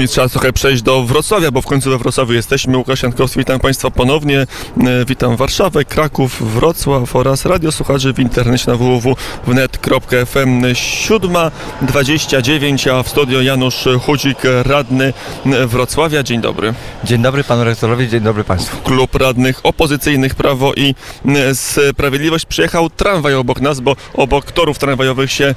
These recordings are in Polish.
I trzeba trochę przejść do Wrocławia, bo w końcu we Wrocławiu jesteśmy. Łukasz Jankowski, witam Państwa ponownie. E, Witam Warszawę, Kraków, Wrocław oraz radiosłuchaczy w internecie na www.wnet.fm 7.29, a w studio Janusz Chudzik, radny Wrocławia. Dzień dobry. Dzień dobry panu rektorowi, dzień dobry państwu. Klub radnych opozycyjnych Prawo i Sprawiedliwość przyjechał tramwaj obok nas, bo obok torów tramwajowych się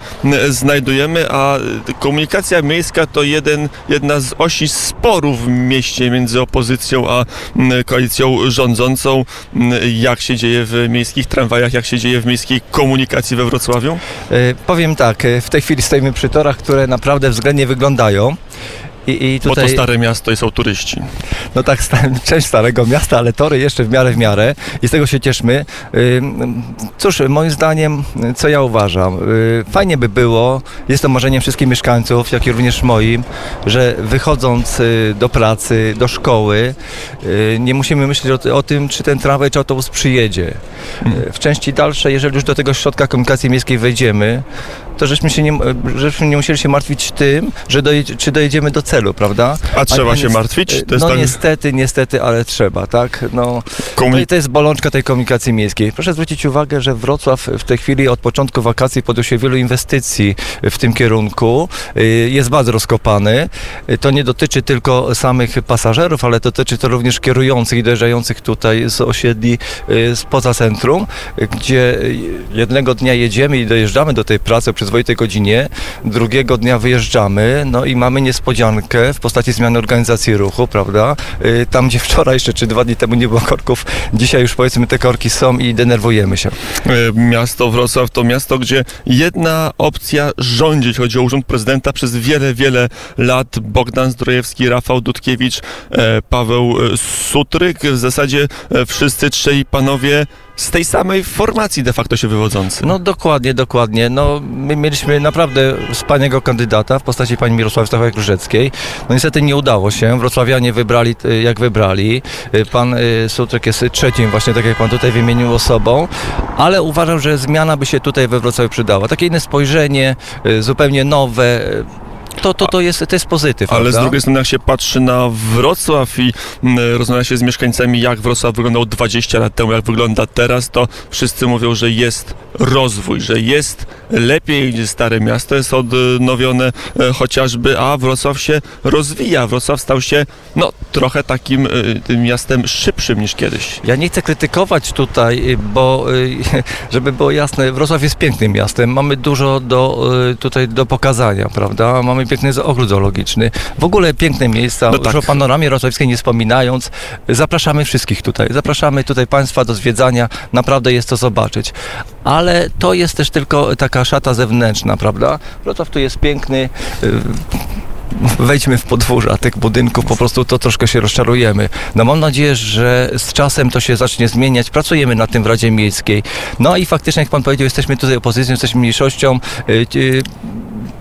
znajdujemy, a komunikacja miejska to jeden, jedna z osi sporów w mieście między opozycją a koalicją rządzącą. Jak się dzieje w miejskich tramwajach, jak się dzieje w miejskiej komunikacji we Wrocławiu? E, powiem tak, e, w tej chwili stoimy przy torach, które naprawdę względnie wyglądają. I, i Bo tutaj, to stare miasto i są turyści. no tak, część starego miasta, ale tory jeszcze w miarę w miarę i z tego się cieszmy. Cóż, moim zdaniem, co ja uważam, y, fajnie by było, jest to marzeniem wszystkich mieszkańców, jak i również moim, że wychodząc y, do pracy, do szkoły, y, nie musimy myśleć o, o tym, czy ten tramwaj, czy autobus przyjedzie. Y, W części dalszej, jeżeli już do tego środka komunikacji miejskiej wejdziemy, to żeśmy, się nie, żeśmy nie musieli się martwić tym, że dojedzie, czy dojedziemy do celu, prawda? A trzeba nie- się martwić? To no niestety, niestety, ale trzeba, tak? No, no Komunik- i to jest bolączka tej komunikacji miejskiej. Proszę zwrócić uwagę, że Wrocław w tej chwili od początku wakacji podjął się wielu inwestycji w tym kierunku. Y, Jest bardzo rozkopany. Y, To nie dotyczy tylko samych pasażerów, ale dotyczy to również kierujących i dojeżdżających tutaj z osiedli y, spoza centrum, gdzie jednego dnia jedziemy i dojeżdżamy do tej pracy o przyzwoitej godzinie, drugiego dnia wyjeżdżamy, no i mamy niespodziankę w postaci zmiany organizacji ruchu, prawda? Y, Tam, gdzie wczoraj jeszcze czy dwa dni temu nie było korków, dzisiaj już powiedzmy te korki są i denerwujemy się. E, Miasto Wrocław to miasto, gdzie jedna opcja rządzi, chodzi o urząd prezydenta przez wiele, wiele lat. Bogdan Zdrojewski, Rafał Dudkiewicz, e, Paweł Sutryk. W zasadzie wszyscy trzej panowie z tej samej formacji de facto się wywodzący. No dokładnie, dokładnie. No, my mieliśmy naprawdę wspaniałego kandydata w postaci pani Mirosławy Stawek-Różeckiej. No niestety nie udało się. Wrocławianie wybrali y, jak wybrali. Y, Pan y, Sutrek jest trzecim właśnie, tak jak pan tutaj wymienił osobą, ale uważam, że zmiana by się tutaj we Wrocławiu przydała. Takie inne spojrzenie, zupełnie nowe. To, to, to, jest, to jest pozytyw, Ale z prawda? drugiej strony, jak się patrzy na Wrocław i mm, rozmawia się z mieszkańcami, jak Wrocław wyglądał 20 lat temu, jak wygląda teraz, to wszyscy mówią, że jest rozwój, że jest lepiej, gdzie stare miasto jest odnowione e, chociażby, a Wrocław się rozwija. Wrocław stał się, no, trochę takim e, tym miastem szybszym niż kiedyś. Ja nie chcę krytykować tutaj, y, bo żeby było jasne, Wrocław jest pięknym miastem. Mamy dużo do, tutaj do pokazania, prawda? Mamy piękny ogród zoologiczny. W ogóle piękne miejsca. No Już tak. o panoramie wrocławskiej nie wspominając. Zapraszamy wszystkich tutaj. Zapraszamy tutaj Państwa do zwiedzania. Naprawdę jest to zobaczyć. Ale to jest też tylko taka szata zewnętrzna, prawda? Wrocław tu jest piękny. y, wejdźmy w podwórza tych budynków, po prostu to troszkę się rozczarujemy. No mam nadzieję, że z czasem to się zacznie zmieniać. Pracujemy nad tym w Radzie Miejskiej. No i faktycznie, jak pan powiedział, jesteśmy tutaj opozycją, jesteśmy mniejszością.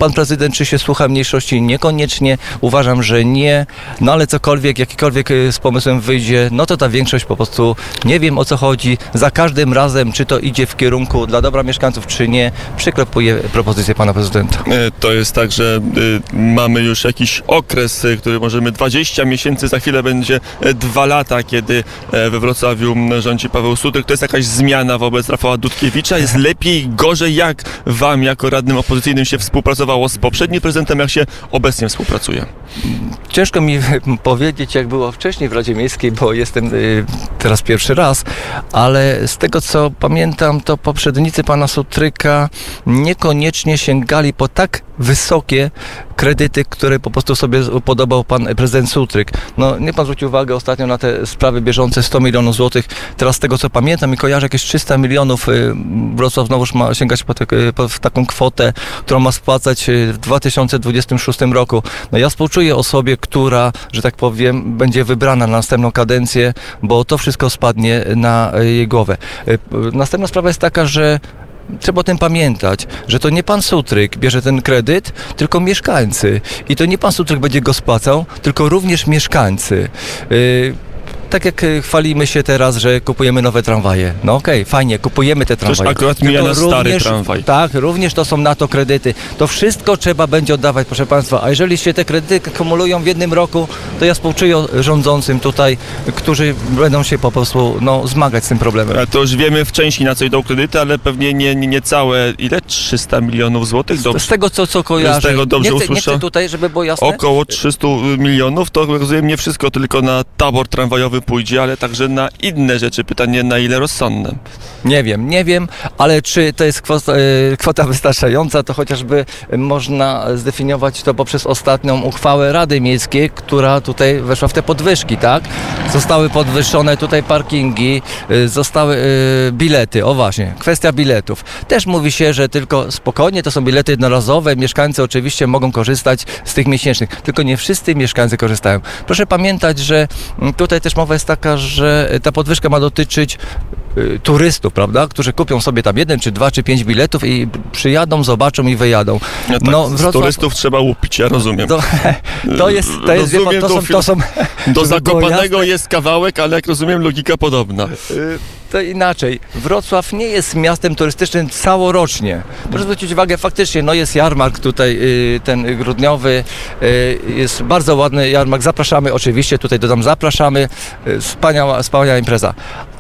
Pan prezydent czy się słucha mniejszości? Niekoniecznie. Uważam, że nie. No ale cokolwiek, jakikolwiek y, z pomysłem wyjdzie, no to ta większość po prostu nie wiem o co chodzi. Za każdym razem, czy to idzie w kierunku dla dobra mieszkańców, czy nie, przyklepuje propozycję pana prezydenta. E, To jest tak, że y, mamy już jakiś okres, y, który możemy 20 miesięcy, za chwilę będzie e, dwa lata, kiedy e, we Wrocławiu rządzi Paweł Sutryk. To jest jakaś zmiana wobec Rafała Dudkiewicza. Jest lepiej, gorzej? Jak wam jako radnym opozycyjnym się współpracowało z poprzednim prezydentem, jak się obecnie współpracuje? Ciężko mi powiedzieć, jak było wcześniej w Radzie Miejskiej, bo jestem y, teraz pierwszy raz, ale z tego co pamiętam, to poprzednicy pana Sutryka niekoniecznie sięgali po tak wysokie kredyty, które po prostu sobie upodobał pan prezydent Sutryk. No, nie pan zwrócił uwagę ostatnio na te sprawy bieżące 100 milionów złotych. Teraz z tego co pamiętam i kojarzę jakieś 300 milionów y, Wrocław znowuż ma sięgać po, te, po w taką kwotę, którą ma spłacać y, w 2026 roku. No ja współczuję osobie, która, że tak powiem, będzie wybrana na następną kadencję, bo to wszystko spadnie na y, jej głowę. Y, y, Następna sprawa jest taka, że Trzeba o tym pamiętać, że to nie pan Sutryk bierze ten kredyt, tylko mieszkańcy. I to nie pan Sutryk będzie go spłacał, tylko również mieszkańcy. Yy, tak jak e, chwalimy się teraz, że kupujemy nowe tramwaje. No okej, fajnie, kupujemy te tramwaje. akurat mija Tylko na stary tramwaj. Tak, również to są na to kredyty. To wszystko trzeba będzie oddawać, proszę Państwa. A jeżeli się te kredyty kumulują w jednym roku, to ja współczuję rządzącym tutaj, którzy będą się po prostu no, zmagać z tym problemem. A To już wiemy w części na co idą kredyty, ale pewnie nie, nie, nie całe, ile? 300 milionów złotych? Z Dobrze. tego, co, co kojarzę. tego dobrze nie, chcę, nie usłyszę? chcę tutaj, żeby było jasne. Około 300 milionów, to rozumiem nie wszystko tylko na tabor tramwajowy pójdzie, ale także na inne rzeczy. Pytanie na ile rozsądne. Nie wiem, nie wiem, ale czy to jest kwota, e, kwota wystarczająca, to chociażby można zdefiniować to poprzez ostatnią uchwałę Rady Miejskiej, która tutaj weszła w te podwyżki, tak? Zostały podwyższone tutaj parkingi, e, zostały e, bilety, o właśnie, kwestia biletów. Też mówi się, że tylko spokojnie, to są bilety jednorazowe, mieszkańcy oczywiście mogą korzystać z tych miesięcznych, tylko nie wszyscy mieszkańcy korzystają. Proszę pamiętać, że mm, tutaj też mowa jest taka, że ta podwyżka ma dotyczyć y, turystów, prawda, którzy kupią sobie tam jeden, czy dwa, czy pięć biletów i przyjadą, zobaczą i wyjadą. No, tak, No, z Wrocław- turystów trzeba łupić, ja rozumiem. To, to jest, to jest, wie pan, Rozumiem to są, to są, Do Zakopanego jest kawałek, ale jak rozumiem logika podobna. To inaczej. Wrocław nie jest miastem turystycznym całorocznie. Proszę zwrócić uwagę, faktycznie no jest jarmark tutaj, y, ten grudniowy, y, jest bardzo ładny jarmark. Zapraszamy, oczywiście tutaj dodam, zapraszamy. Y, Wspaniała, wspaniała impreza.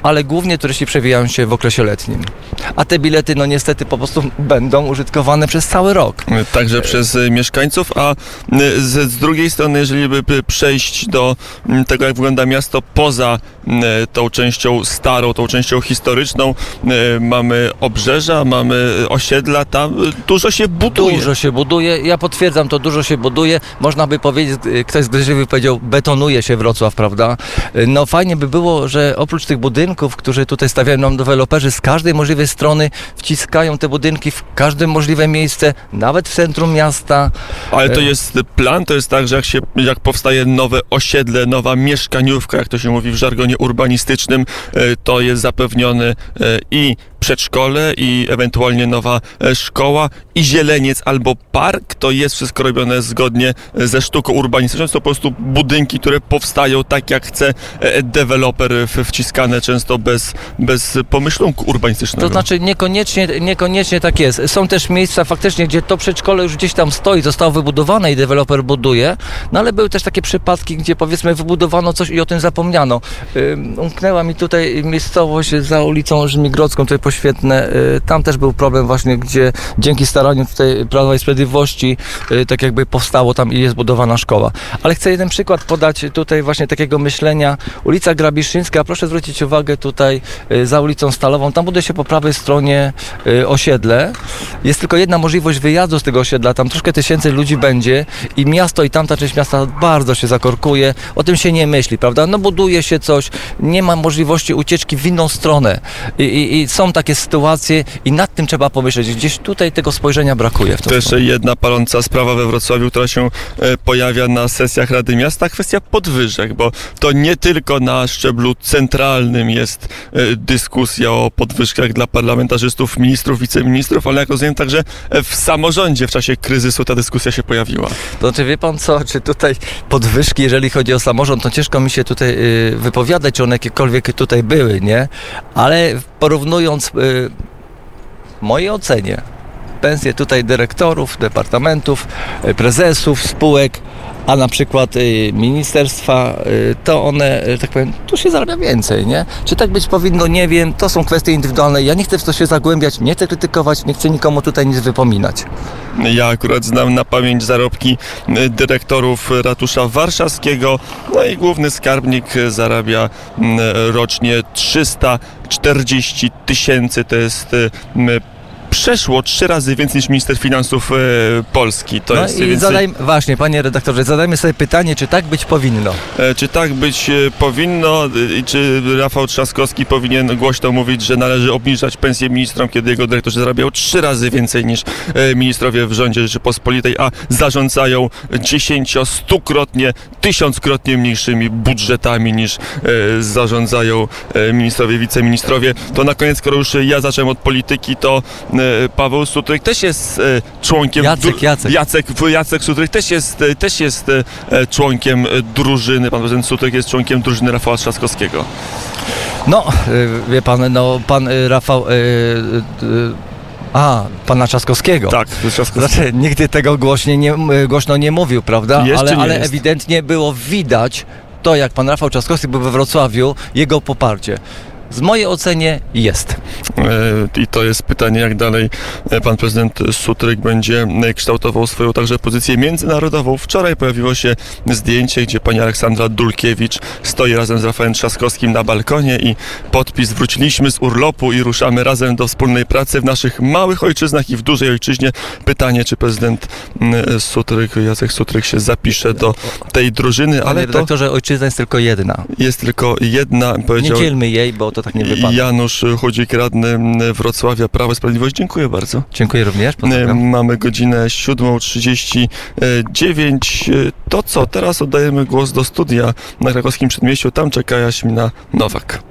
Ale głównie turyści przewijają się w okresie letnim. A te bilety, no niestety po prostu będą użytkowane przez cały rok. Także przez y, mieszkańców, a y, z, z drugiej strony, jeżeli by przejść do mm, tego, jak wygląda miasto poza y, tą częścią starą, tą częścią historyczną, y, mamy obrzeża, mamy osiedla, tam dużo się buduje. Dużo się buduje, ja potwierdzam to, dużo się buduje. Można by powiedzieć, ktoś z Gryźliwy powiedział, betonuje się Wrocław, prawda? No fajnie by było, że oprócz tych budynków, które tutaj stawiają nam deweloperzy, z każdej możliwej strony wciskają te budynki w każde możliwe miejsce, nawet w centrum miasta. Ale to E. jest plan, to jest tak, że jak, się, jak powstaje nowe osiedle, nowa mieszkaniówka, jak to się mówi w żargonie urbanistycznym, e, to jest zapewniony e, i przedszkole, i ewentualnie nowa e, szkoła, i zieleniec albo park. To jest wszystko robione zgodnie e, ze sztuką urbanistyczną. To po prostu budynki, które powstają tak, jak chce e, deweloper, wciskane często bez, bez pomyślunku urbanistycznego. To znaczy niekoniecznie, niekoniecznie tak jest. Są też miejsca faktycznie, gdzie to przedszkole już gdzieś tam stoi, zostało wybudowane i deweloper buduje, no ale były też takie przypadki, gdzie powiedzmy wybudowano coś i o tym zapomniano. Umknęła mi tutaj miejscowość za ulicą Żmigrodzką, tutaj poświetne. Y, Tam też był problem właśnie, gdzie dzięki staraniu tutaj Prawa i Sprawiedliwości y, tak jakby powstało tam i jest budowana szkoła. Ale chcę jeden przykład podać tutaj właśnie takiego myślenia. Ulica Grabiszyńska, proszę zwrócić uwagę tutaj y, za ulicą Stalową, tam buduje się po prawej stronie osiedle. Jest tylko jedna możliwość wyjazdu z tego osiedla, tam troszkę tysięcy ludzi będzie i miasto i tamta część miasta bardzo się zakorkuje. O tym się nie myśli, prawda? No buduje się coś, nie ma możliwości ucieczki w inną stronę. I, i, i są takie sytuacje i nad tym trzeba pomyśleć. Gdzieś tutaj tego spojrzenia brakuje w To jeszcze jedna paląca sprawa we Wrocławiu, która się e, pojawia na sesjach Rady Miasta, kwestia podwyżek, bo to nie tylko na szczeblu centralnym jest e, dyskusja o podwyżkach dla parlamentarzystów, ministrów, wiceministrów, ale jak rozumiem także e, w samorządzie w czasie kryzysu ta dyskusja się pojawiła. To znaczy wie pan co, czy tutaj podwyżki, jeżeli chodzi o samorząd, to ciężko mi się tutaj y, wypowiadać, czy one jakiekolwiek tutaj były, nie? Ale porównując w mojej ocenie pensje tutaj dyrektorów, departamentów, y, prezesów, spółek, a na przykład y, ministerstwa, y, to one, y, tak powiem, tu się zarabia więcej, nie? Czy tak być powinno, nie wiem, to są kwestie indywidualne, ja nie chcę w to się zagłębiać, nie chcę krytykować, nie chcę nikomu tutaj nic wypominać. Ja akurat znam na pamięć zarobki dyrektorów ratusza warszawskiego, no i główny skarbnik zarabia m, rocznie 340 tysięcy, to jest przeszło trzy razy więcej niż minister finansów e, Polski. To no jest i więcej, zadajmy, właśnie, panie redaktorze, zadajmy sobie pytanie, czy tak być powinno. e, czy tak być e, powinno e, i czy Rafał Trzaskowski powinien głośno mówić, że należy obniżać pensję ministrom, kiedy jego dyrektorzy zarabiają trzy razy więcej niż e, ministrowie w rządzie Rzeczypospolitej, a zarządzają dziesięcio, stukrotnie, tysiąckrotnie mniejszymi budżetami niż e, zarządzają ministrowie, wiceministrowie. To na koniec, skoro już ja zacząłem od polityki, to Paweł Sutryk też jest e, członkiem... Jacek, Jacek. Jacek, Jacek Sutryk też jest, e, też jest e, członkiem e, drużyny, pan prezydent Sutryk jest członkiem drużyny Rafała Trzaskowskiego. No, wie pan, no pan Rafał... A, pana Trzaskowskiego. Tak, Trzaskowski. Znaczy, nigdy tego głośnie nie, głośno nie mówił, prawda? Jeszcze ale nie ale jest. ewidentnie było widać to, jak pan Rafał Trzaskowski był we Wrocławiu, jego poparcie. Z mojej ocenie jest. E, I to jest pytanie, jak dalej e, pan prezydent Sutryk będzie e, kształtował swoją także pozycję międzynarodową. Wczoraj pojawiło się zdjęcie, gdzie pani Aleksandra Dulkiewicz stoi razem z Rafałem Trzaskowskim na balkonie i podpis wróciliśmy z urlopu i ruszamy razem do wspólnej pracy w naszych małych ojczyznach i w dużej ojczyźnie. Pytanie, czy prezydent Sutryk, Jacek Sutryk się zapisze do tej drużyny, Ale ale to redaktorze, ojczyzna jest tylko jedna. jest tylko jedna, Nie powiedział dzielmy jej, bo to tak nie wypada. Janusz Chudzik, radny Wrocławia, Prawo i Sprawiedliwość. Dziękuję bardzo. Dziękuję również. E, Pozdrawiam. Mamy godzinę 7.39. E, To co, teraz oddajemy głos do studia na krakowskim przedmieściu. Tam czeka Jaśmina Nowak.